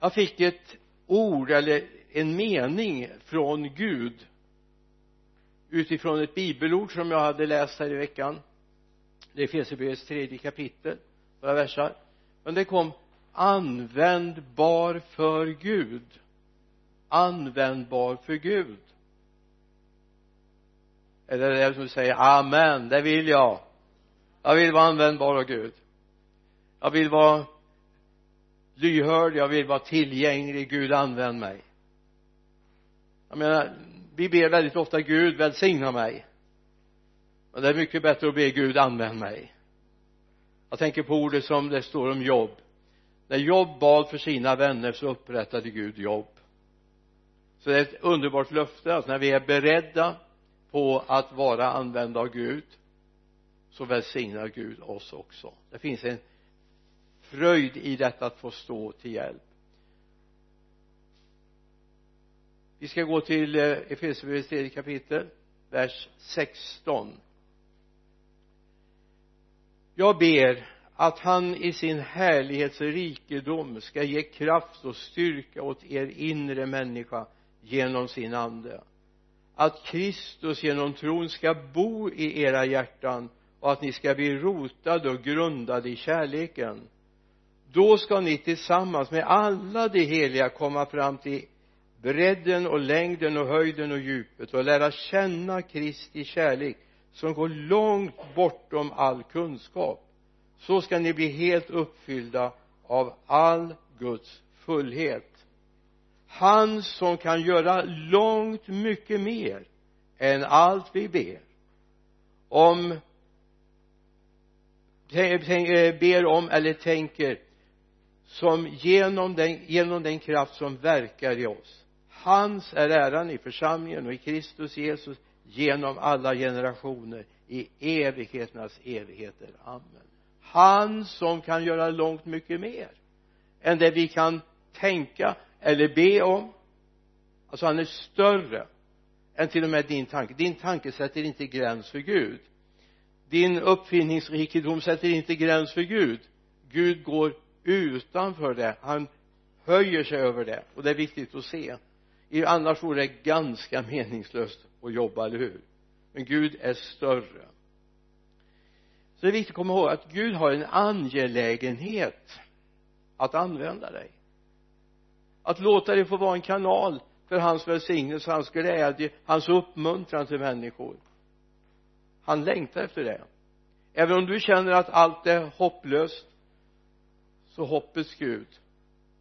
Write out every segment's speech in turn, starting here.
jag fick ett ord eller en mening från Gud utifrån ett bibelord som jag hade läst här i veckan. Det är Efesierbrevets tredje kapitel några versar. Men det kom användbar för Gud. Användbar för Gud. Är det det som säger amen det vill jag. Jag vill vara användbar av Gud. Jag vill vara lyhörd jag vill vara tillgänglig. Gud använd mig. Jag menar vi ber väldigt ofta Gud välsigna mig. Men det är mycket bättre att be Gud använd mig. Jag tänker på ordet som det står om jobb när Jobb bad för sina vänner så upprättade Gud jobb så det är ett underbart löfte att när vi är beredda på att vara använda av Gud så välsignar Gud oss också. Det finns en fröjd i detta att få stå till hjälp. Vi ska gå till eh, Efesierbrevets tredje kapitel vers 16 jag ber att han i sin härlighets rikedom ska ge kraft och styrka åt er inre människa genom sin ande. Att Kristus genom tron ska bo i era hjärtan och att ni ska bli rotade och grundade i kärleken då ska ni tillsammans med alla de heliga komma fram till bredden och längden och höjden och djupet och lära känna Kristi kärlek som går långt bortom all kunskap. Så ska ni bli helt uppfyllda av all Guds fullhet. Han som kan göra långt mycket mer än allt vi ber om eh, ber om eller tänker som genom den, genom den kraft som verkar i oss. Hans är äran i församlingen och i Kristus Jesus genom alla generationer i evigheternas evigheter. Amen. Han som kan göra långt mycket mer än det vi kan tänka eller be om. Alltså han är större än till och med din tanke. Din tanke sätter inte gräns för Gud. Din uppfinningsrikedom sätter inte gräns för Gud. Gud går utanför det. Han höjer sig över det. Och det är viktigt att se. Annars vore det ganska meningslöst att jobba, eller hur? Men Gud är större. Så det är viktigt att komma ihåg att Gud har en angelägenhet att använda dig. Att låta dig få vara en kanal för hans välsignelse, hans glädje, hans uppmuntran till människor. Han längtar efter det. Även om du känner att allt är hopplöst så hoppets Gud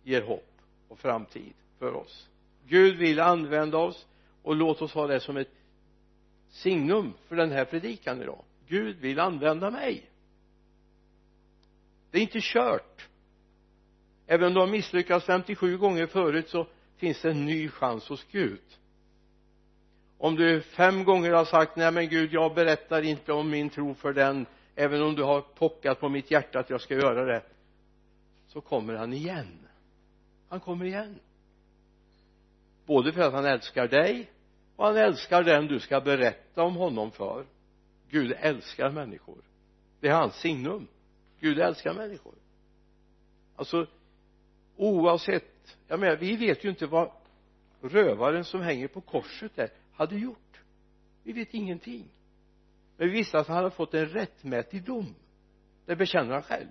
ger hopp och framtid för oss. Gud vill använda oss och låt oss ha det som ett signum för den här predikan idag. Gud vill använda mig. Det är inte kört. Även om du har misslyckats 57 gånger förut så finns det en ny chans hos Gud. Om du fem gånger har sagt nej men Gud jag berättar inte om min tro för den även om du har pockat på mitt hjärta att jag ska göra det så kommer han igen. Han kommer igen. Både för att han älskar dig och han älskar den du ska berätta om honom för. Gud älskar människor. Det är hans signum. Gud älskar människor. Alltså oavsett jag menar vi vet ju inte vad rövaren som hänger på korset där hade gjort. Vi vet ingenting. Men vi visste att han hade fått en rättmätig dom. Det bekänner han själv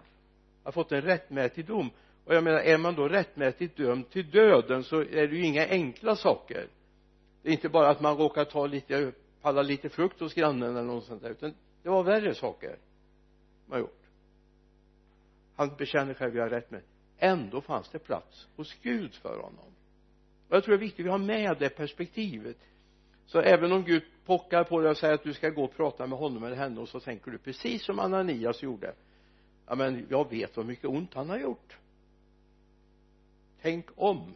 har fått en rättmätig dom. Och jag menar är man då rättmätigt dömd till döden så är det ju inga enkla saker. Det är inte bara att man råkar ta lite palla lite frukt hos grannen eller något sånt där utan det var värre saker man gjort. Han bekänner själv jag har rätt med ändå fanns det plats hos Gud för honom. Och jag tror det är viktigt att vi har med det perspektivet. Så även om Gud pockar på dig och säger att du ska gå och prata med honom eller henne och så tänker du precis som Ananias gjorde ja men jag vet vad mycket ont han har gjort. Tänk om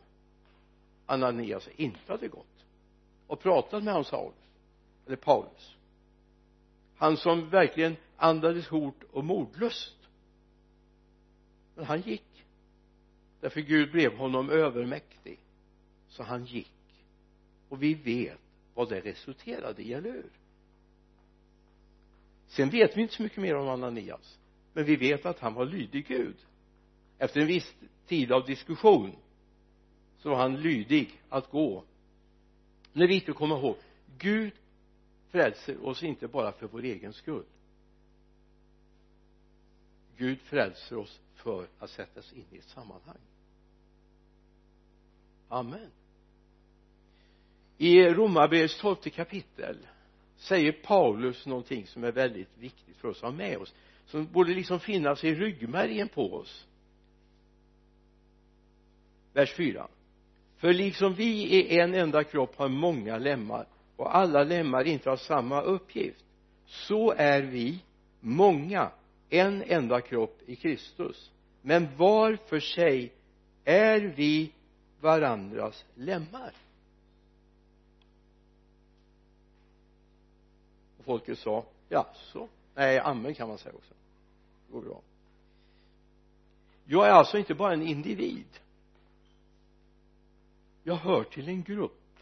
Ananias inte hade gått och pratat med hans Saul eller Paulus. Han som verkligen andades hot och mordlust men han gick. Därför Gud blev honom övermäktig. Så han gick. Och vi vet vad det resulterade i, eller hur? Sen vet vi inte så mycket mer om Ananias men vi vet att han var lydig Gud. Efter en viss tid av diskussion så var han lydig att gå. Det är viktigt att komma ihåg. Gud frälser oss inte bara för vår egen skull. Gud frälser oss för att sättas in i ett sammanhang. Amen. I romarbrevets tolfte kapitel säger Paulus någonting som är väldigt viktigt för oss att ha med oss som borde liksom finnas i ryggmärgen på oss. Vers 4 för liksom vi i en enda kropp har många lemmar och alla lemmar inte har samma uppgift så är vi många en enda kropp i Kristus. Men var för sig är vi varandras lemmar. Och folket sa ja så nej amen kan man säga också går bra. Jag är alltså inte bara en individ. Jag hör till en grupp.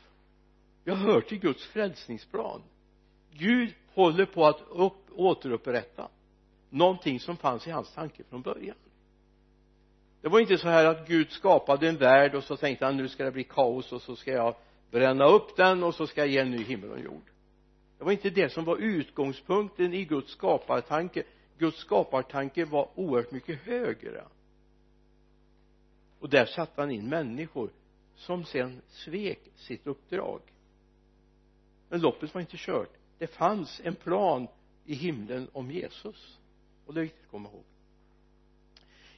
Jag hör till Guds frälsningsplan. Gud håller på att upp, återupprätta någonting som fanns i hans tanke från början. Det var inte så här att Gud skapade en värld och så tänkte han nu ska det bli kaos och så ska jag bränna upp den och så ska jag ge en ny himmel och jord. Det var inte det som var utgångspunkten i Guds skapartanke. Guds skapartanke var oerhört mycket högre. Och där satte han in människor som sen svek sitt uppdrag. Men loppet var inte kört. Det fanns en plan i himlen om Jesus. Och det är viktigt att komma ihåg.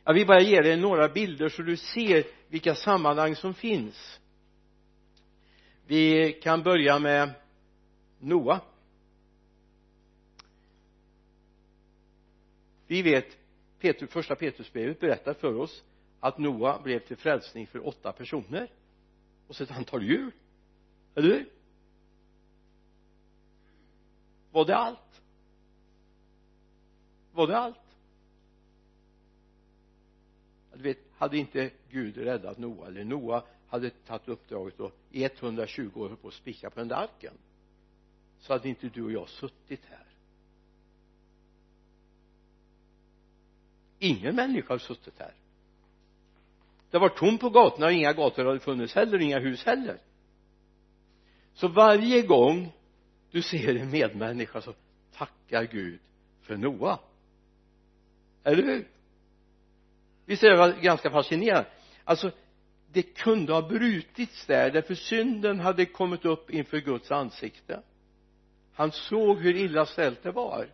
Jag vill bara ge dig några bilder så du ser vilka sammanhang som finns. Vi kan börja med Noa. Vi vet Petrus, första Petrusbrevet berättar för oss att Noa blev till frälsning för åtta personer. Och så ett antal djur. Eller hur? Var det allt? Var det allt? Du vet hade inte Gud räddat Noa eller Noa hade tagit uppdraget och i 120 år på att spika på den där arken så hade inte du och jag suttit här. Ingen människa har suttit här. Det var tomt på gatorna och inga gator hade funnits heller inga hus heller. Så varje gång du ser en medmänniska så tackar Gud för Noa. Eller hur? Visst är det ganska fascinerande. Alltså det kunde ha brutits där därför synden hade kommit upp inför Guds ansikte. Han såg hur illa ställt det var.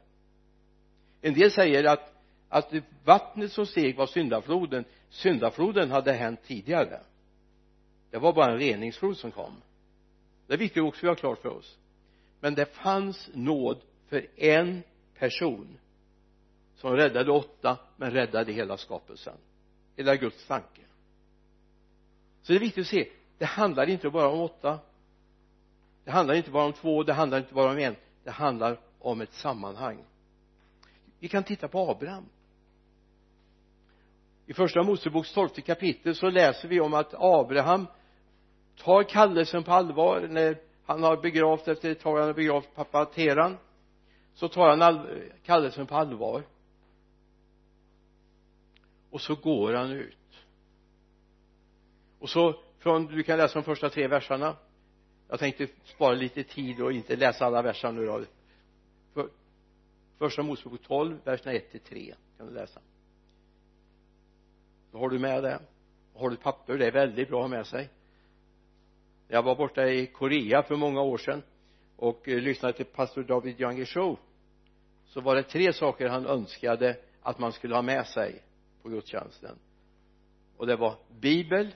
En del säger att att vattnet som steg var syndafloden. Syndafloden hade hänt tidigare. Det var bara en reningsflod som kom. Det är viktigt också att vi har klart för oss. Men det fanns nåd för en person som räddade åtta men räddade hela skapelsen. Hela Guds tanke. Så det är viktigt att se. Det handlar inte bara om åtta. Det handlar inte bara om två. Det handlar inte bara om en. Det handlar om ett sammanhang. Vi kan titta på Abraham i första Moseboks tolfte kapitel så läser vi om att Abraham tar kallelsen på allvar. När han har begravt efter ett tag han har begravt pappa Teran så tar han all, kallelsen på allvar. Och så går han ut. Och så från du kan läsa de första tre verserna. Jag tänkte spara lite tid och inte läsa alla verser nu då. För, första Mosebok 12 verserna 1 till 3 kan du läsa? Då har du med det? Har du papper? Det är väldigt bra att ha med sig. Jag var borta i Korea för många år sedan och eh, lyssnade till pastor David Younger show. Så var det tre saker han önskade att man skulle ha med sig på gudstjänsten. Och det var bibel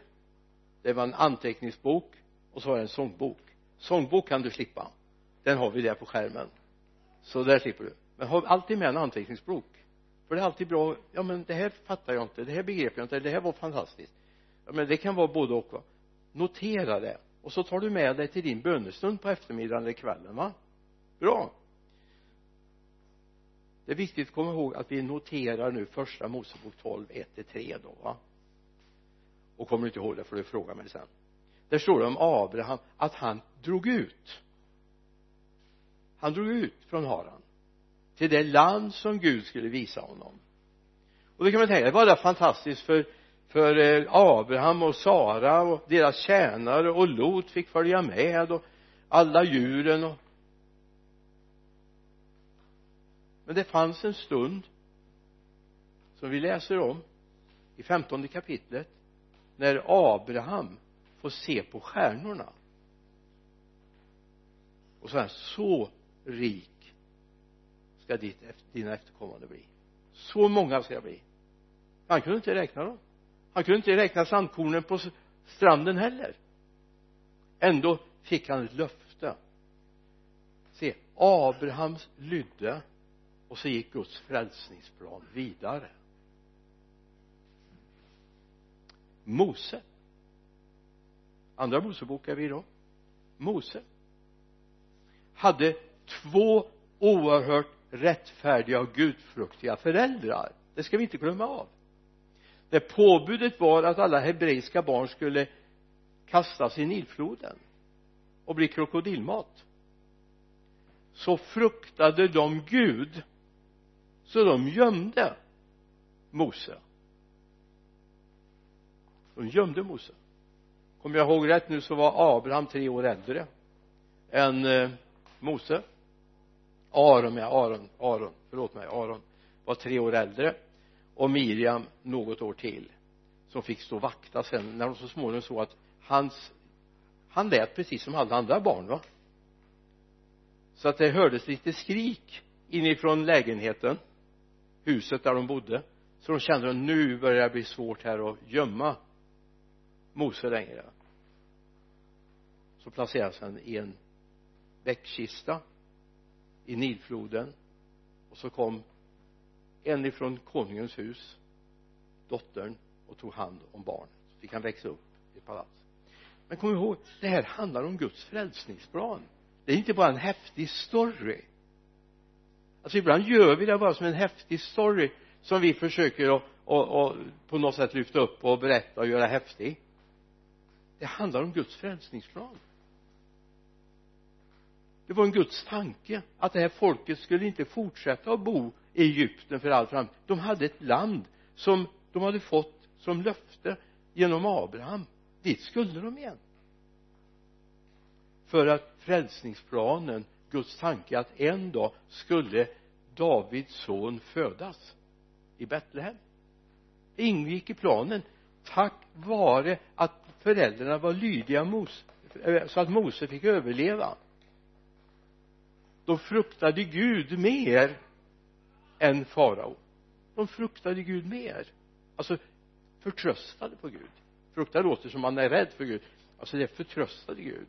det var en anteckningsbok och så var det en sångbok. Sångbok kan du slippa. Den har vi där på skärmen. Så där slipper du. Men ha alltid med en anteckningsbok för det är alltid bra ja men det här fattar jag inte det här begrep jag inte det här var fantastiskt. Ja men det kan vara både och va. Notera det och så tar du med dig till din bönestund på eftermiddagen eller kvällen va. Bra. Det är viktigt att komma ihåg att vi noterar nu första Mosebok 12 1-3 då va. Och kommer du inte ihåg det får du fråga mig sen. Där står det om Abraham att han drog ut. Han drog ut från Haran till det land som Gud skulle visa honom. Och då kan man tänka det var det fantastiskt för för eh, Abraham och Sara och deras tjänare och Lot fick följa med och alla djuren och men det fanns en stund som vi läser om i femtonde kapitlet när Abraham får se på stjärnorna. Och så här så rik ska ditt, dina efterkommande bli. Så många ska jag bli. Han kunde inte räkna dem. Han kunde inte räkna sandkornen på stranden heller. Ändå fick han ett löfte. Se Abrahams lydde och så gick Guds frälsningsplan vidare. Mose. Andra Mosebok är vi då. Mose. Hade två oerhört rättfärdiga och gudfruktiga föräldrar. Det ska vi inte glömma av. När påbudet var att alla hebreiska barn skulle kastas i Nilfloden och bli krokodilmat. Så fruktade de Gud så de gömde Mose. De gömde Mose. Kommer jag ihåg rätt nu så var Abraham tre år äldre än eh, Mose. Aron, ja Aron, Aron, förlåt mig, Aron var tre år äldre och Miriam något år till som fick stå och vakta sen när de så småningom såg att hans han lät precis som alla andra barn va? Så att det hördes lite skrik inifrån lägenheten huset där de bodde så de kände att nu börjar det bli svårt här att gömma Mose längre. Så placerades han i en väckkista i Nilfloden. Och så kom en ifrån konungens hus dottern och tog hand om barnet. Så fick han växa upp i ett palats. Men kom ihåg det här handlar om Guds frälsningsplan. Det är inte bara en häftig story. Alltså ibland gör vi det bara som en häftig story som vi försöker att och, och på något sätt lyfta upp och berätta och göra häftig. Det handlar om Guds frälsningsplan det var en Guds tanke att det här folket skulle inte fortsätta att bo i Egypten för all framtid. De hade ett land som de hade fått som löfte genom Abraham. Dit skulle de igen. För att frälsningsplanen Guds tanke att en dag skulle Davids son födas i Betlehem. Det ingick i planen. Tack vare att föräldrarna var lydiga Mose eh, så att Mose fick överleva de fruktade Gud mer än farao. De fruktade Gud mer. Alltså förtröstade på Gud. Frukta låter som man är rädd för Gud. Alltså det förtröstade Gud.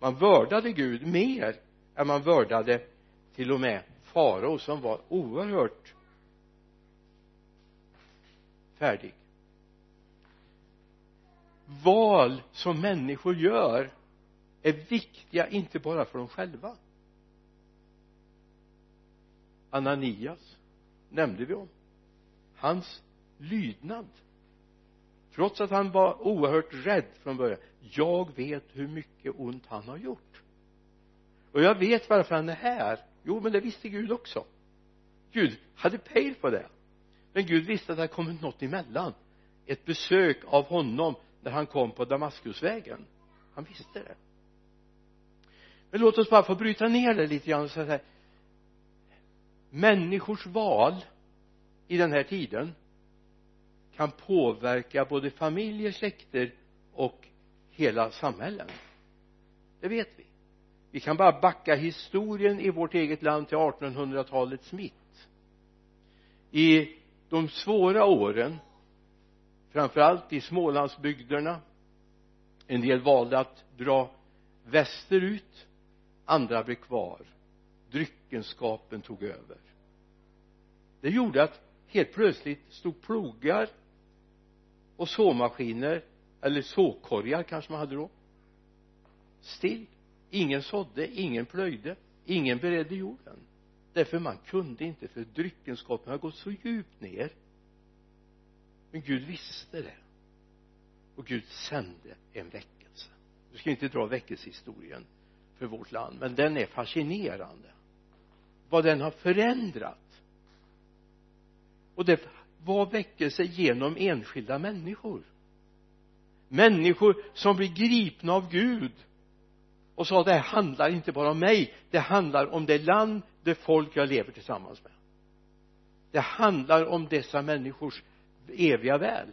Man vördade Gud mer än man vördade till och med farao som var oerhört färdig. Val som människor gör är viktiga inte bara för dem själva. Ananias nämnde vi om. Hans lydnad. Trots att han var oerhört rädd från början. Jag vet hur mycket ont han har gjort. Och jag vet varför han är här. Jo men det visste Gud också. Gud hade pejl på det. Men Gud visste att det hade kommit något emellan. Ett besök av honom när han kom på Damaskusvägen. Han visste det. Men låt oss bara få bryta ner det lite grann och säga människors val i den här tiden kan påverka både familjer, släkter och hela samhällen. Det vet vi. Vi kan bara backa historien i vårt eget land till 1800-talets mitt. I de svåra åren framförallt i Smålandsbygderna en del valde att dra västerut andra blev kvar dryckenskapen tog över. Det gjorde att helt plötsligt stod plogar och såmaskiner eller såkorgar kanske man hade då still. Ingen sådde, ingen plöjde ingen beredde jorden. Därför man kunde inte för dryckenskapen har gått så djupt ner. Men Gud visste det. Och Gud sände en väckelse. Nu ska inte dra väckelsehistorien för vårt land men den är fascinerande vad den har förändrat. Och det var väckelse genom enskilda människor. Människor som blir gripna av Gud och sa det här handlar inte bara om mig det handlar om det land, det folk jag lever tillsammans med. Det handlar om dessa människors eviga väl.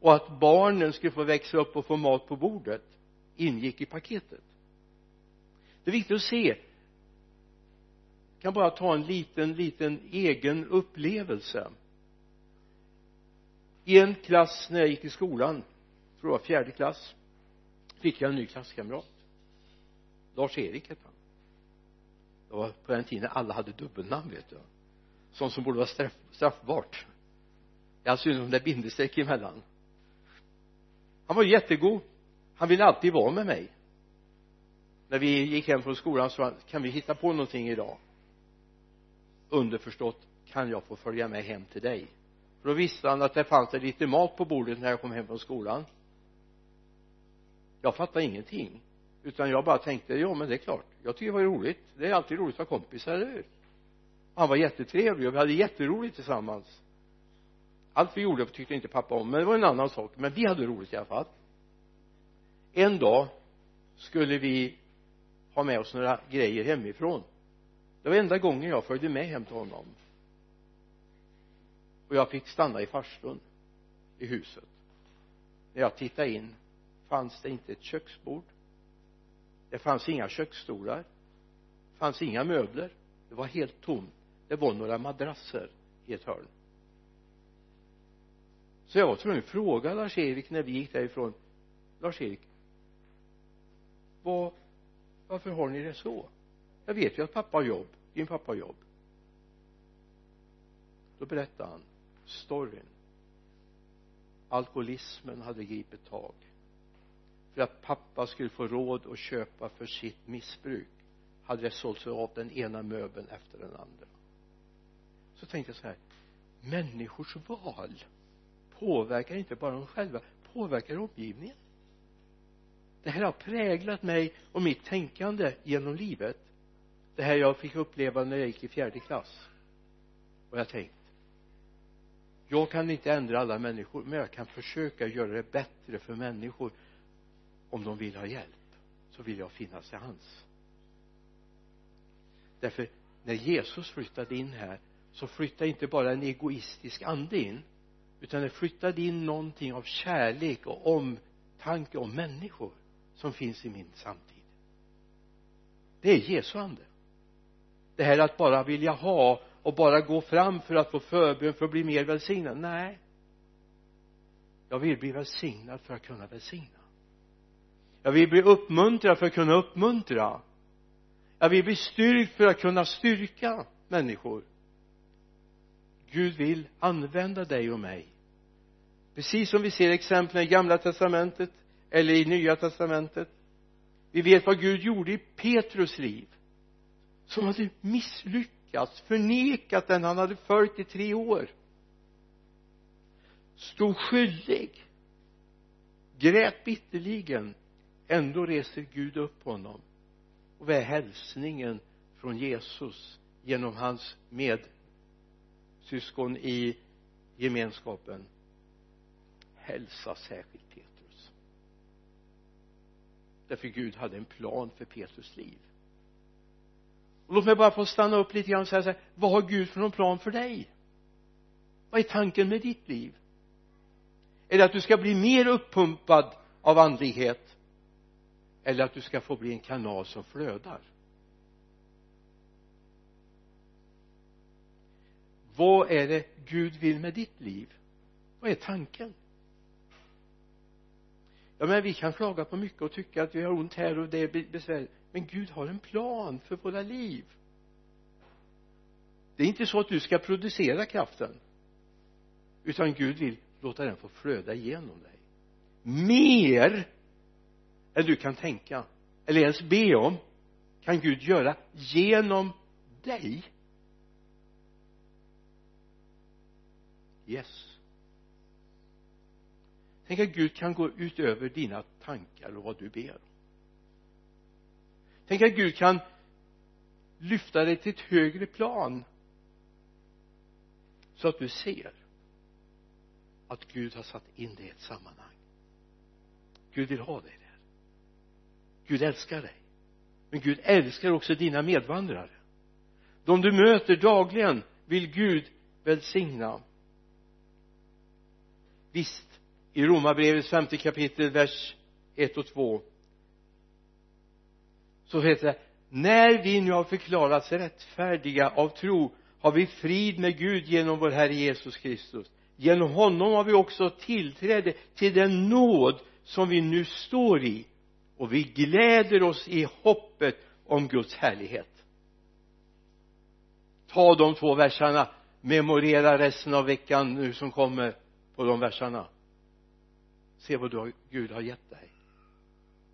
Och att barnen skulle få växa upp och få mat på bordet ingick i paketet. Det är viktigt att se kan bara ta en liten liten egen upplevelse. I en klass när jag gick i skolan tror jag var fjärde klass fick jag en ny klasskamrat. Lars-Erik hette han. Det var på den tiden alla hade dubbelnamn vet du. Sånt som borde vara straff, straffbart. I all synnerhet om det är alltså bindestreck emellan. Han var jättegod. Han ville alltid vara med mig. När vi gick hem från skolan så han kan vi hitta på någonting idag? Underförstått kan jag få följa med hem till dig? För då visste han att det fanns lite mat på bordet när jag kom hem från skolan. Jag fattade ingenting utan jag bara tänkte ja men det är klart. Jag tycker det var roligt. Det är alltid roligt att ha kompisar, eller hur? Han var jättetrevlig och vi hade jätteroligt tillsammans. Allt vi gjorde tyckte inte pappa om men det var en annan sak. Men vi hade roligt i alla fall. En dag skulle vi ha med oss några grejer hemifrån det var enda gången jag följde med hem till honom. Och jag fick stanna i farstun i huset. När jag tittade in fanns det inte ett köksbord. Det fanns inga köksstolar. Det fanns inga möbler. Det var helt tomt. Det var några madrasser i ett hörn. Så jag var tvungen att fråga Lars-Erik när vi gick därifrån. Lars-Erik vad varför har ni det så? Jag vet ju att pappa har jobb. Din pappa har jobb. Då berättade han storyn. Alkoholismen hade gripit tag. För att pappa skulle få råd att köpa för sitt missbruk hade det sålts av den ena möbeln efter den andra. Så tänkte jag så här människors val påverkar inte bara dem själva påverkar omgivningen. Det här har präglat mig och mitt tänkande genom livet det här jag fick uppleva när jag gick i fjärde klass. Och jag tänkte. jag kan inte ändra alla människor men jag kan försöka göra det bättre för människor. Om de vill ha hjälp så vill jag finnas till hands därför när Jesus flyttade in här så flyttade inte bara en egoistisk ande in utan det flyttade in någonting av kärlek och omtanke om människor som finns i min samtid. Det är Jesu ande det här att bara vilja ha och bara gå fram för att få förbön för att bli mer välsignad? Nej. Jag vill bli välsignad för att kunna välsigna. Jag vill bli uppmuntrad för att kunna uppmuntra. Jag vill bli styrkt för att kunna styrka människor. Gud vill använda dig och mig. Precis som vi ser exemplen i gamla testamentet eller i nya testamentet. Vi vet vad Gud gjorde i Petrus liv som hade misslyckats förnekat den han hade följt i tre år. Stod skyldig grät bitterligen. Ändå reser Gud upp honom. Och vad är hälsningen från Jesus genom hans medsyskon i gemenskapen. Hälsa särskilt Petrus. Därför Gud hade en plan för Petrus liv låt mig bara få stanna upp lite grann och säga så här vad har Gud för någon plan för dig? Vad är tanken med ditt liv? Är det att du ska bli mer uppumpad av andlighet? Eller att du ska få bli en kanal som flödar? Vad är det Gud vill med ditt liv? Vad är tanken? Ja men vi kan klaga på mycket och tycka att vi har ont här och det är besvärligt men Gud har en plan för våra liv. Det är inte så att du ska producera kraften utan Gud vill låta den få flöda igenom dig. Mer än du kan tänka eller ens be om kan Gud göra genom dig. Yes. Tänk att Gud kan gå utöver dina tankar och vad du ber om tänk att Gud kan lyfta dig till ett högre plan. Så att du ser att Gud har satt in dig i ett sammanhang. Gud vill ha dig där. Gud älskar dig. Men Gud älskar också dina medvandrare. De du möter dagligen vill Gud välsigna. Visst i romarbrevets femte kapitel vers 1 och 2 så heter det när vi nu har förklarats rättfärdiga av tro har vi frid med Gud genom vår Herre Jesus Kristus. Genom honom har vi också tillträde till den nåd som vi nu står i. Och vi gläder oss i hoppet om Guds härlighet. Ta de två verserna. Memorera resten av veckan nu som kommer på de verserna. Se vad du har, Gud har gett dig.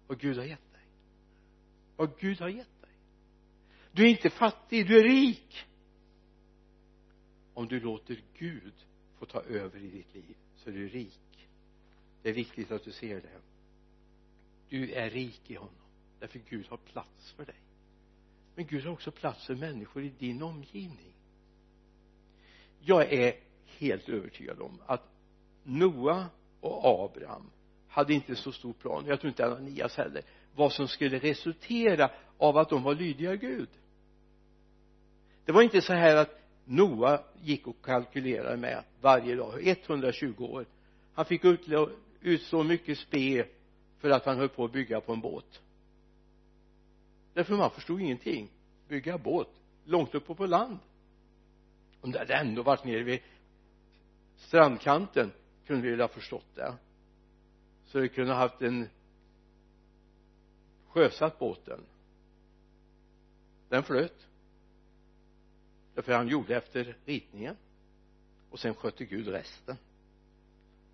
Vad Gud har gett vad Gud har gett dig. Du är inte fattig, du är rik. Om du låter Gud få ta över i ditt liv så är du rik. Det är viktigt att du ser det. Du är rik i honom därför Gud har plats för dig. Men Gud har också plats för människor i din omgivning. Jag är helt övertygad om att Noa och Abraham hade inte så stor plan. Jag tror inte Ananias heller vad som skulle resultera av att de var lydiga Gud. Det var inte så här att Noa gick och kalkylerade med varje dag 120 år. Han fick ut så mycket spe för att han höll på att bygga på en båt. Därför man förstod ingenting. Bygga båt långt uppe på land. Om det hade ändå varit nere vid strandkanten kunde vi väl ha förstått det. Så vi kunde ha haft en sjösatt båten. Den flöt. Därför han gjorde efter ritningen. Och sen skötte Gud resten.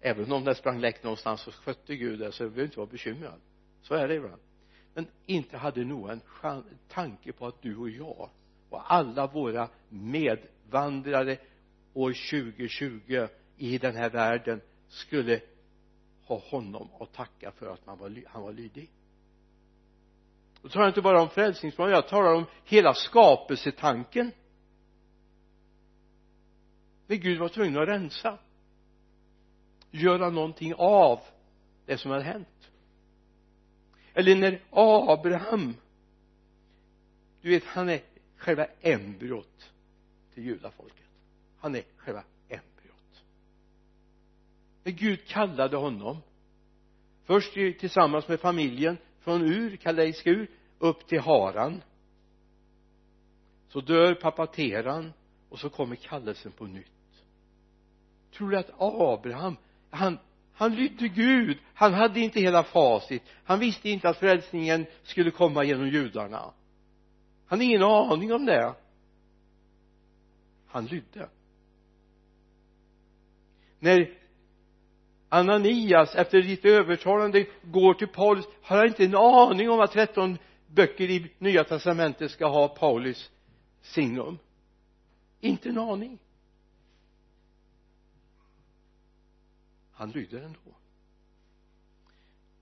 Även om det sprang läck någonstans så skötte Gud det så du behöver inte vara bekymrad. Så är det ibland. Men inte hade Noa en tanke på att du och jag och alla våra medvandrare år 2020 i den här världen skulle ha honom att tacka för att man var, han var lydig då talar jag inte bara om frälsningsplanen jag talar om hela skapelsetanken. Men Gud var tvungen att rensa. Göra någonting av det som hade hänt. Eller när Abraham du vet han är själva embryot till judafolket. Han är själva embryot. När Gud kallade honom. Först tillsammans med familjen från Ur, kaldeiska Ur upp till Haran. Så dör pappa Teran och så kommer kallelsen på nytt. Tror du att Abraham han han lydde Gud? Han hade inte hela facit. Han visste inte att frälsningen skulle komma genom judarna. Han hade ingen aning om det. Han lydde. När Ananias efter ditt övertalande går till Paulus. Har han inte en aning om att 13 böcker i nya testamentet ska ha Paulus signum? Inte en aning. Han lyder ändå.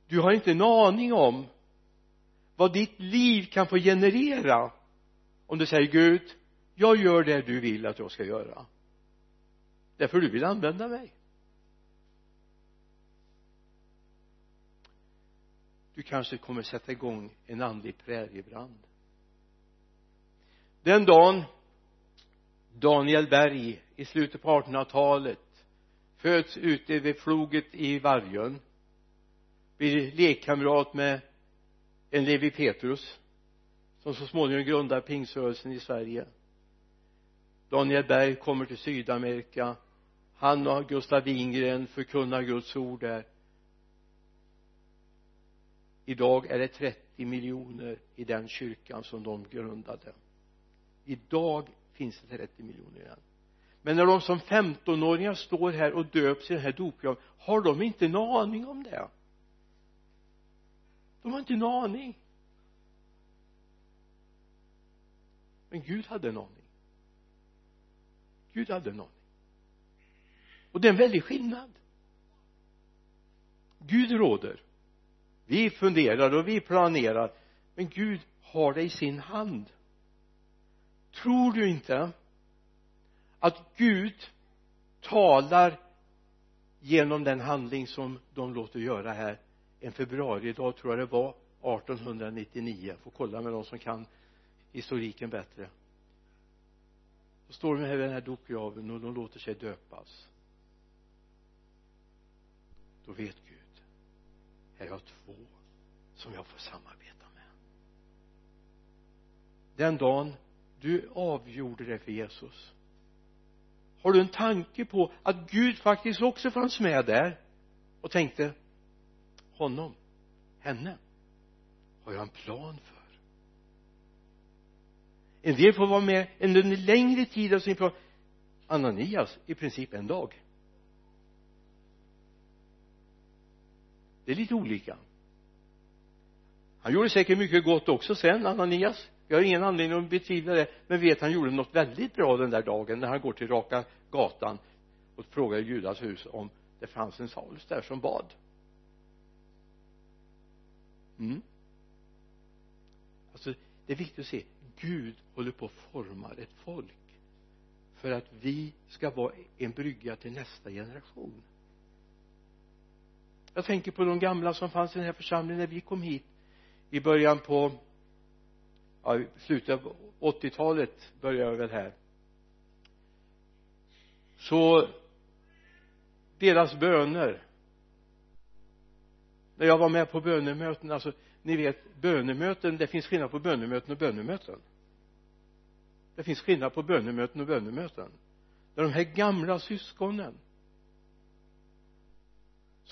Du har inte en aning om vad ditt liv kan få generera om du säger Gud jag gör det du vill att jag ska göra. Därför du vill använda mig. Du kanske kommer sätta igång en andlig präriebrand. Den dagen Daniel Berg i slutet på 1800-talet föds ute vid floget i Vargön blir lekkamrat med en Levi Petrus som så småningom grundar pingsrörelsen i Sverige. Daniel Berg kommer till Sydamerika. Han och Gustav Wingren förkunnar Guds ord där idag är det 30 miljoner i den kyrkan som de grundade. Idag finns det 30 miljoner i den. Men när de som 15-åringar står här och döps i den här dopgraven har de inte en aning om det? De har inte en aning. Men Gud hade en aning. Gud hade en aning. Och det är en väldig skillnad. Gud råder vi funderar och vi planerar. Men Gud har det i sin hand. Tror du inte att Gud talar genom den handling som de låter göra här? En februaridag tror jag det var 1899 får kolla med de som kan historiken bättre. Då står de här vid den här dopgraven och de låter sig döpas. Då vet här har jag två som jag får samarbeta med. Den dagen du avgjorde det för Jesus har du en tanke på att Gud faktiskt också fanns med där och tänkte honom, henne har jag en plan för. En del får vara med en längre tid av sin plan. Ananias i princip en dag. Det är lite olika. Han gjorde säkert mycket gott också sen Ananias. Jag har ingen anledning att betvivla det. Men vet han gjorde något väldigt bra den där dagen när han går till raka gatan och frågar i Judas hus om det fanns en Saulus där som bad. Mm. Alltså det är viktigt att se. Gud håller på att forma ett folk för att vi ska vara en brygga till nästa generation jag tänker på de gamla som fanns i den här församlingen när vi kom hit i början på ja, slutet av 80-talet började jag väl här. Så deras böner. När jag var med på bönemöten alltså ni vet bönemöten det finns skillnad på bönemöten och bönemöten. Det finns skillnad på bönemöten och bönemöten. När de här gamla syskonen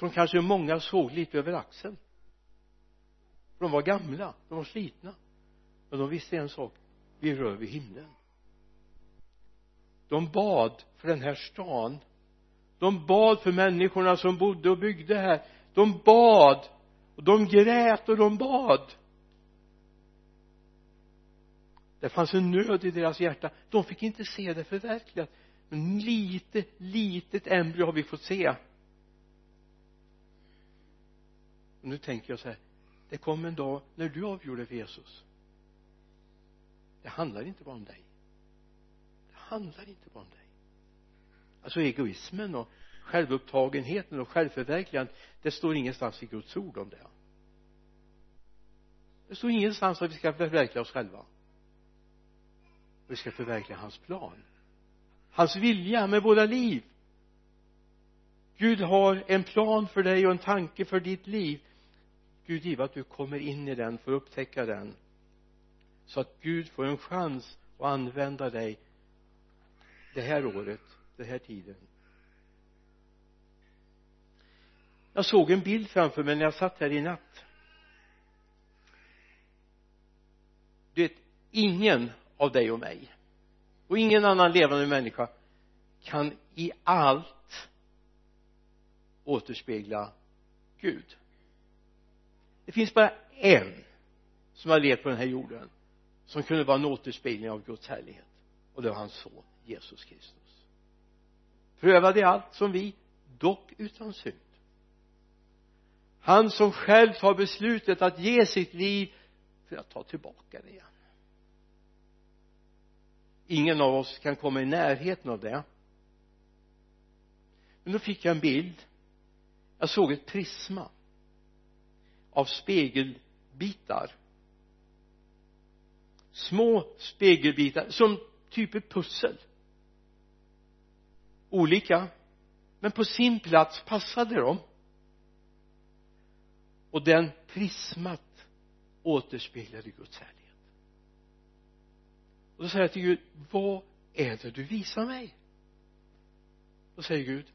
som kanske många såg lite över axeln. De var gamla, de var slitna. Men de visste en sak vi rör vid himlen. De bad för den här stan. De bad för människorna som bodde och byggde här. De bad och de grät och de bad. Det fanns en nöd i deras hjärta. De fick inte se det förverkligat. Men lite litet embryo har vi fått se. Och nu tänker jag så här. Det kom en dag när du avgjorde för Jesus. Det handlar inte bara om dig. Det handlar inte bara om dig. Alltså egoismen och självupptagenheten och självförverkligandet det står ingenstans i Guds ord om det. Det står ingenstans att vi ska förverkliga oss själva. Vi ska förverkliga hans plan. Hans vilja med våra liv. Gud har en plan för dig och en tanke för ditt liv. Gud give att du kommer in i den, får upptäcka den. Så att Gud får en chans att använda dig det här året, den här tiden. Jag såg en bild framför mig när jag satt här i natt. Du vet ingen av dig och mig och ingen annan levande människa kan i allt återspegla Gud det finns bara en som har levt på den här jorden som kunde vara en återspegling av Guds härlighet och det var hans son Jesus Kristus. Prövade allt som vi dock utan synd. Han som själv tar beslutet att ge sitt liv för att ta tillbaka det igen. Ingen av oss kan komma i närheten av det. Men då fick jag en bild. Jag såg ett prisma av spegelbitar. Små spegelbitar som typ ett pussel. Olika men på sin plats passade de. Och den prismat återspeglade Guds härlighet. Och då säger jag till Gud vad är det du visar mig? Då säger Gud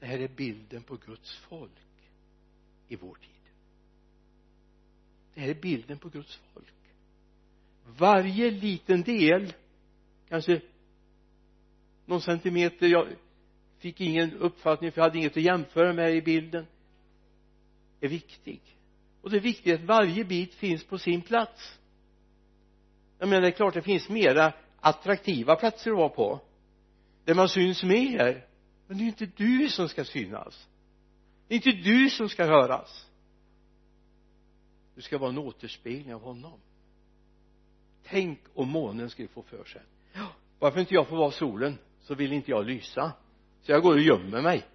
det här är bilden på Guds folk i vår tid. Det här är bilden på Guds folk. Varje liten del kanske någon centimeter jag fick ingen uppfattning för jag hade inget att jämföra med i bilden är viktig. Och det är viktigt att varje bit finns på sin plats. Jag menar det är klart det finns mera attraktiva platser att vara på. Där man syns mer men det är ju inte du som ska synas det är inte du som ska höras. Du ska vara en återspegling av honom. Tänk om månen skulle få för sig. Varför inte jag får vara solen så vill inte jag lysa. Så jag går och gömmer mig.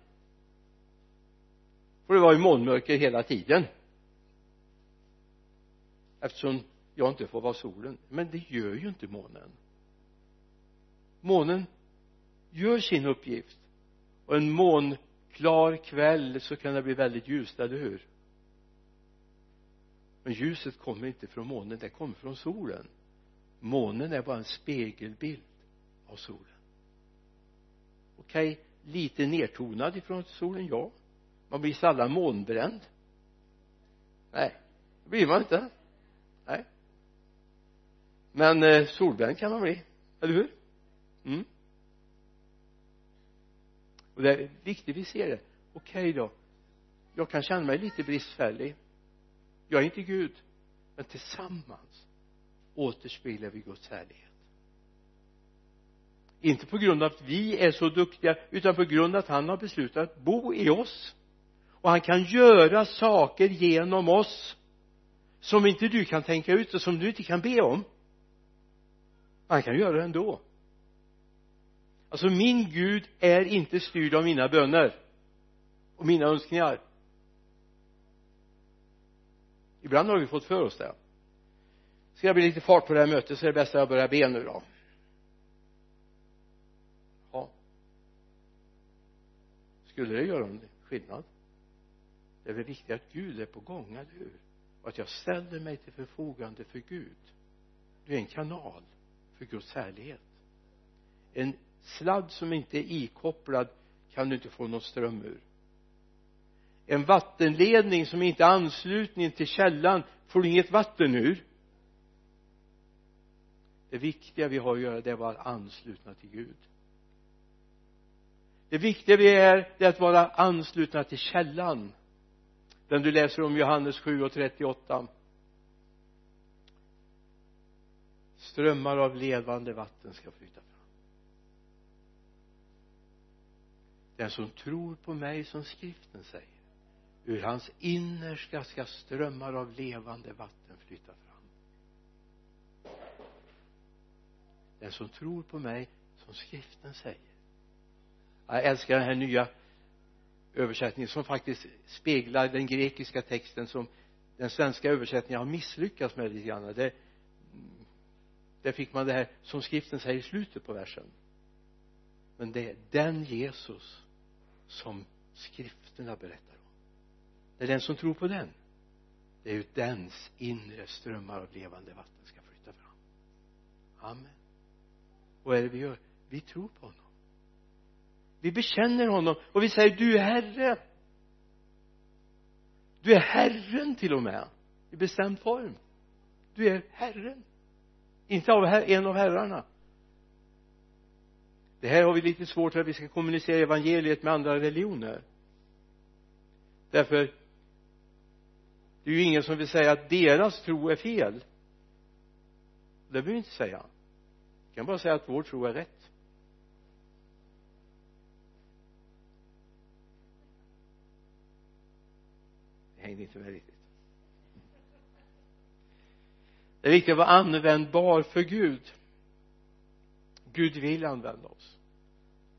För det var ju molnmörker hela tiden. Eftersom jag inte får vara solen. Men det gör ju inte månen. Månen gör sin uppgift. Och en mån klar kväll så kan det bli väldigt ljust, eller hur? Men ljuset kommer inte från månen, det kommer från solen. Månen är bara en spegelbild av solen. Okej, okay, lite nedtonad ifrån solen, ja. Man blir sällan månbränd. Nej det blir man inte. Nej. Men eh, solbränd kan man bli, eller hur? Mm och det är viktigt vi ser det. Okej okay då. Jag kan känna mig lite bristfällig. Jag är inte Gud. Men tillsammans återspeglar vi Guds härlighet. Inte på grund av att vi är så duktiga utan på grund av att han har beslutat att bo i oss. Och han kan göra saker genom oss som inte du kan tänka ut och som du inte kan be om. Han kan göra det ändå alltså min Gud är inte styrd av mina böner och mina önskningar. Ibland har vi fått för oss det. Ska jag bli lite fart på det här mötet så är det bäst att jag börjar be nu då. Ja. Skulle det göra en skillnad? Det är väl viktigt att Gud är på gång, eller hur? Och att jag ställer mig till förfogande för Gud. Du är en kanal för Guds härlighet. En sladd som inte är ikopplad kan du inte få någon ström ur. En vattenledning som inte är anslutning till källan får du inget vatten ur. Det viktiga vi har att göra det är att vara anslutna till Gud. Det viktiga vi är det är att vara anslutna till källan. Den du läser om Johannes 7 och 38 strömmar av levande vatten ska flyta fram. Den som tror på mig som skriften säger ur hans innersta ska strömmar av levande vatten flyta fram. Den som tror på mig som skriften säger. Jag älskar den här nya översättningen som faktiskt speglar den grekiska texten som den svenska översättningen har misslyckats med lite grann. Det där fick man det här som skriften säger i slutet på versen. Men det är den Jesus som skrifterna berättar om. Det är den som tror på den det är ju dens inre strömmar av levande vatten ska flytta fram. Amen. Vad är det vi gör? Vi tror på honom. Vi bekänner honom och vi säger du är herre. Du är herren till och med i bestämd form. Du är herren. Inte av en av herrarna det här har vi lite svårt för att vi ska kommunicera evangeliet med andra religioner. Därför det är ju ingen som vill säga att deras tro är fel. Det behöver vi inte säga. Vi kan bara säga att vår tro är rätt. Det hängde inte med riktigt. Det är viktigt att vara användbar för Gud. Gud vill använda oss.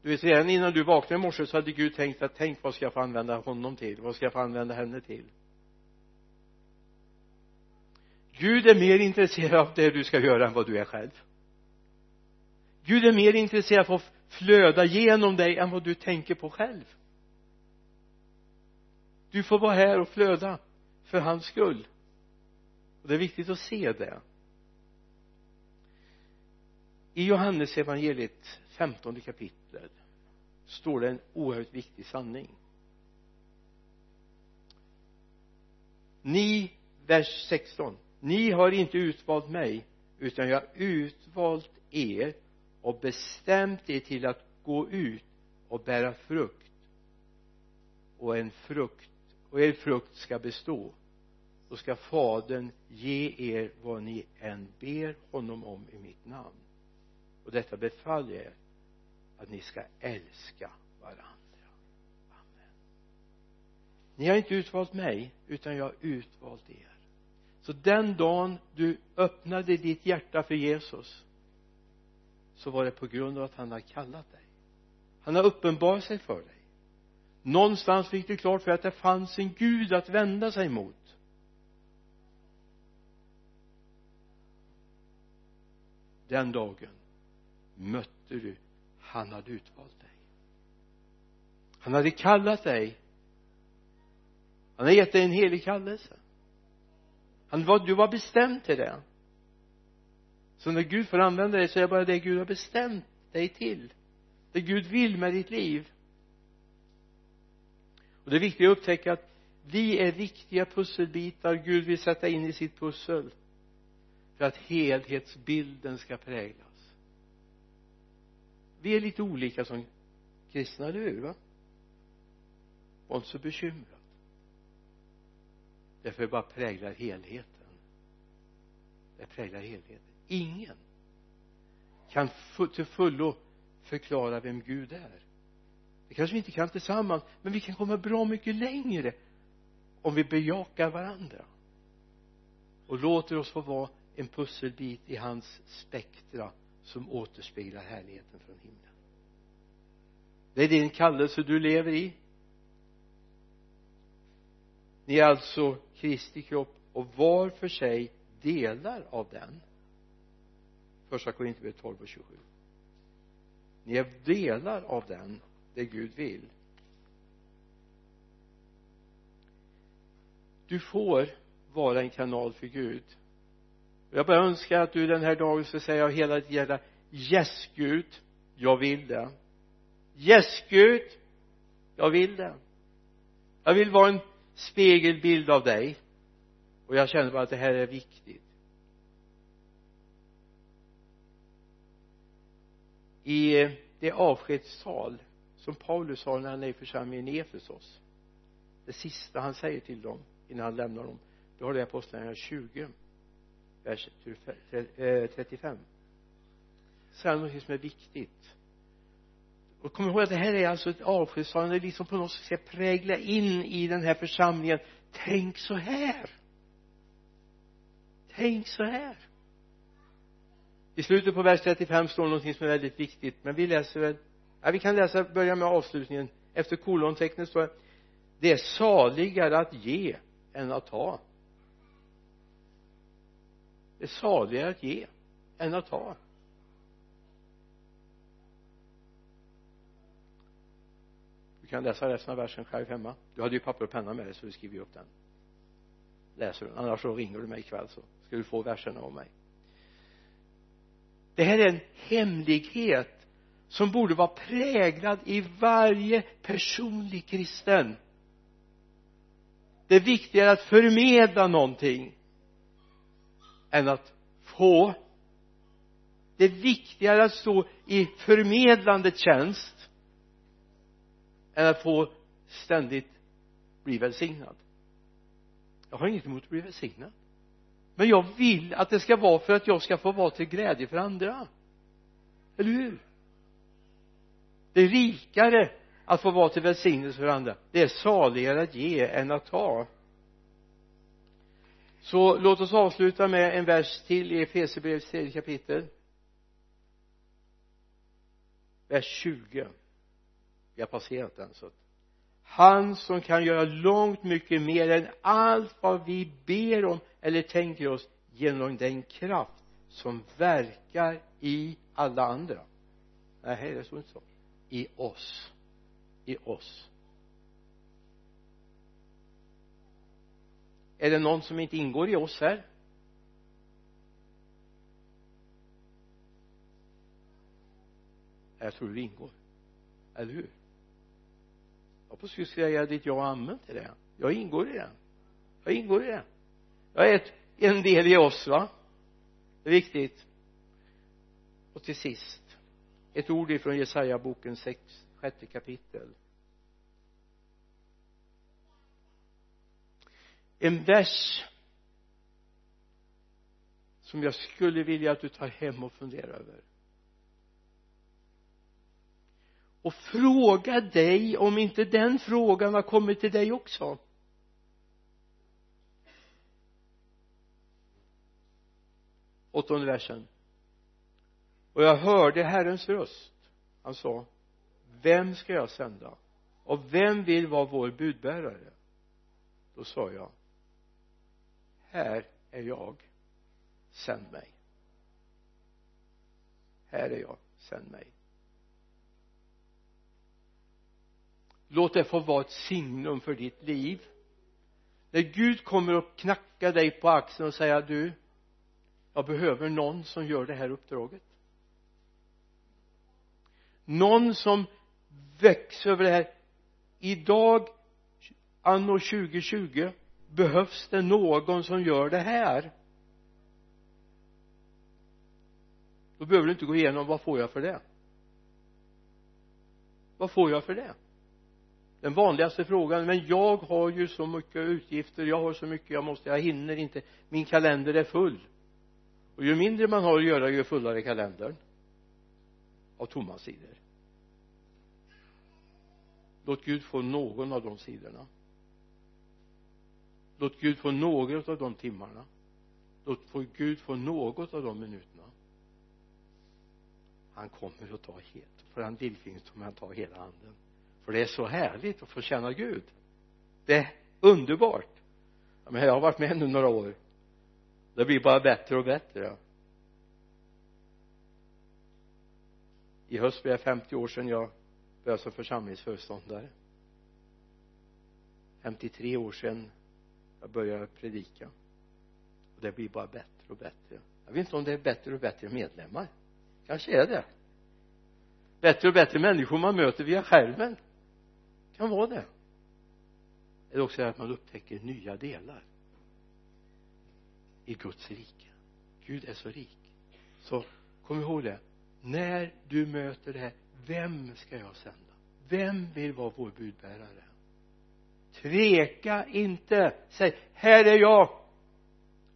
Du vet redan innan du vaknade i morse så hade Gud tänkt att tänk vad ska jag få använda honom till? Vad ska jag få använda henne till? Gud är mer intresserad av det du ska göra än vad du är själv. Gud är mer intresserad av att flöda genom dig än vad du tänker på själv. Du får vara här och flöda för hans skull. Och det är viktigt att se det i Johannes evangeliet femtonde kapitel står det en oerhört viktig sanning. Ni vers 16 ni har inte utvalt mig utan jag har utvalt er och bestämt er till att gå ut och bära frukt. Och en frukt och er frukt ska bestå. Då ska fadern ge er vad ni än ber honom om i mitt namn och detta befaller jag er att ni ska älska varandra. Amen. Ni har inte utvalt mig utan jag har utvalt er. Så den dagen du öppnade ditt hjärta för Jesus så var det på grund av att han har kallat dig. Han har uppenbarat sig för dig. Någonstans fick du klart för att det fanns en Gud att vända sig mot. Den dagen mötte du han hade utvalt dig. Han hade kallat dig. Han har gett dig en helig kallelse. Han var, du var bestämd till det. Så när Gud får använda dig så är det bara det Gud har bestämt dig till. Det Gud vill med ditt liv. Och det är viktigt att upptäcka att vi är viktiga pusselbitar Gud vill sätta in i sitt pussel för att helhetsbilden ska präglas vi är lite olika som kristna, eller hur va? Var inte så bekymrad därför det bara präglar helheten. Det präglar helheten. Ingen kan till fullo förklara vem Gud är. Det kanske vi inte kan tillsammans men vi kan komma bra mycket längre om vi bejakar varandra och låter oss få vara en pusselbit i hans spektra som återspeglar härligheten från himlen. Det är din kallelse du lever i. Ni är alltså Kristi kropp och var för sig delar av den. Första Korinthierbrevet 12 och 27 ni är delar av den det Gud vill. Du får vara en kanal för Gud jag bara önskar att du den här dagen ska säga av hela ditt hjärta yes Gud jag vill det. Yes Gud jag vill det. Jag vill vara en spegelbild av dig. Och jag känner bara att det här är viktigt. I eh, det avskedstal som Paulus har när han är i församlingen i Efesos det sista han säger till dem innan han lämnar dem då har det apostlagärningarna 20 vers 35 säger han något som är viktigt. Och kom ihåg att det här är alltså ett avskedstalande liksom på något sätt ska prägla in i den här församlingen. Tänk så här! Tänk så här! I slutet på vers 35 står någonting som är väldigt viktigt men vi läser väl ja vi kan läsa börja med avslutningen. Efter kolontecknet står det det är saligare att ge än att ta det är saligare att ge än att ta. Du kan läsa resten av versen själv hemma. Du hade ju papper och penna med dig så du skriver upp den. Läser du. Annars så ringer du mig ikväll så ska du få verserna av mig. Det här är en hemlighet som borde vara präglad i varje personlig kristen. Det är viktigare att förmedla någonting än att få. Det är viktigare att stå i förmedlandets tjänst än att få ständigt bli välsignad. Jag har inget emot att bli välsignad. Men jag vill att det ska vara för att jag ska få vara till glädje för andra. Eller hur? Det är rikare att få vara till välsignelse för andra. Det är saligare att ge än att ta så låt oss avsluta med en vers till i Efesierbrevets tredje kapitel. Vers 20 vi har passerat den så att han som kan göra långt mycket mer än allt vad vi ber om eller tänker oss genom den kraft som verkar i alla andra. Nej det står inte så. I oss. I oss. Är det någon som inte ingår i oss här? Jag tror du ingår. Eller hur? Jag hoppas du säga ditt ja och amen till det. Jag ingår i det. Jag ingår i det. Jag är ett, en del i oss va? Det är viktigt. Och till sist ett ord ifrån Jesaja boken 6 sjätte kapitel. En vers som jag skulle vilja att du tar hem och funderar över. Och fråga dig om inte den frågan har kommit till dig också. Åttonde versen. Och jag hörde Herrens röst. Han sa vem ska jag sända? Och vem vill vara vår budbärare? Då sa jag här är jag. Sänd mig. Här är jag. Sänd mig. Låt det få vara ett signum för ditt liv. När Gud kommer och knackar dig på axeln och säger du jag behöver någon som gör det här uppdraget. Någon som växer över det här. Idag anno 2020 behövs det någon som gör det här? Då behöver du inte gå igenom vad får jag för det? Vad får jag för det? Den vanligaste frågan men jag har ju så mycket utgifter jag har så mycket jag måste jag hinner inte min kalender är full. Och ju mindre man har att göra ju fullare kalendern. Av tomma sidor. Låt Gud få någon av de sidorna låt Gud få några av de timmarna. Låt Gud få något av de minuterna. Han kommer att ta helt för han lillfingret kommer han ta hela handen. För det är så härligt att få känna Gud. Det är underbart. Men jag har varit med nu några år. Det blir bara bättre och bättre. I höst blir det 50 år sedan jag började som församlingsföreståndare. 53 år sedan jag börjar predika. Och det blir bara bättre och bättre. Jag vet inte om det är bättre och bättre medlemmar. Kanske är det. Bättre och bättre människor man möter via skärmen. Kan vara det. Eller också är det att man upptäcker nya delar i Guds rike. Gud är så rik. Så kom ihåg det. När du möter det här vem ska jag sända? Vem vill vara vår budbärare? Tveka inte. Säg här är jag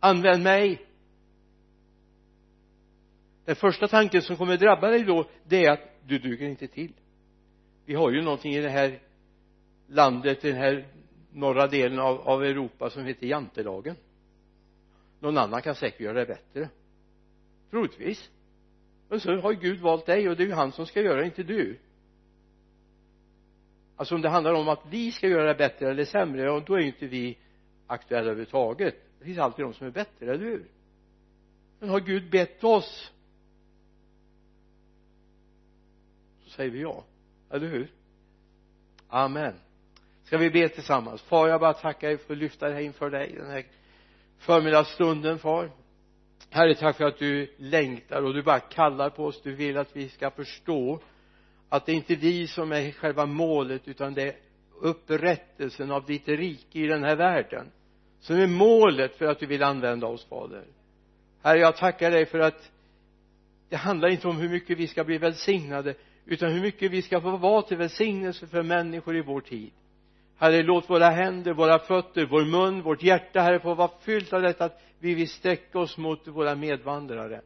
använd mig. Den första tanken som kommer drabba dig då det är att du duger inte till. Vi har ju någonting i det här landet i den här norra delen av, av Europa som heter jantelagen. Någon annan kan säkert göra det bättre. Troligtvis. Men så har Gud valt dig och det är ju han som ska göra det, inte du alltså om det handlar om att vi ska göra det bättre eller sämre och då är ju inte vi aktuella överhuvudtaget. Det finns alltid de som är bättre, eller hur? Men har Gud bett oss så säger vi ja, eller hur? Amen. Ska vi be tillsammans? Far jag bara tackar dig för att lyfta det här inför dig den här förmiddagsstunden far. Herre tack för att du längtar och du bara kallar på oss. Du vill att vi ska förstå att det är inte vi som är själva målet utan det är upprättelsen av ditt rike i den här världen som är målet för att du vill använda oss fader. Herre jag tackar dig för att det handlar inte om hur mycket vi ska bli välsignade utan hur mycket vi ska få vara till välsignelse för människor i vår tid. Herre låt våra händer, våra fötter, vår mun, vårt hjärta herre få vara fyllt av detta att vi vill sträcka oss mot våra medvandrare.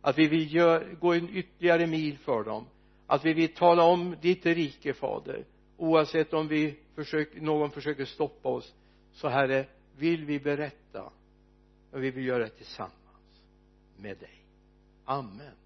Att vi vill gör, gå en ytterligare mil för dem att vi vill tala om ditt rike fader. Oavsett om vi försöker, någon försöker stoppa oss så herre vill vi berätta. Och vi vill göra det tillsammans med dig. Amen amen.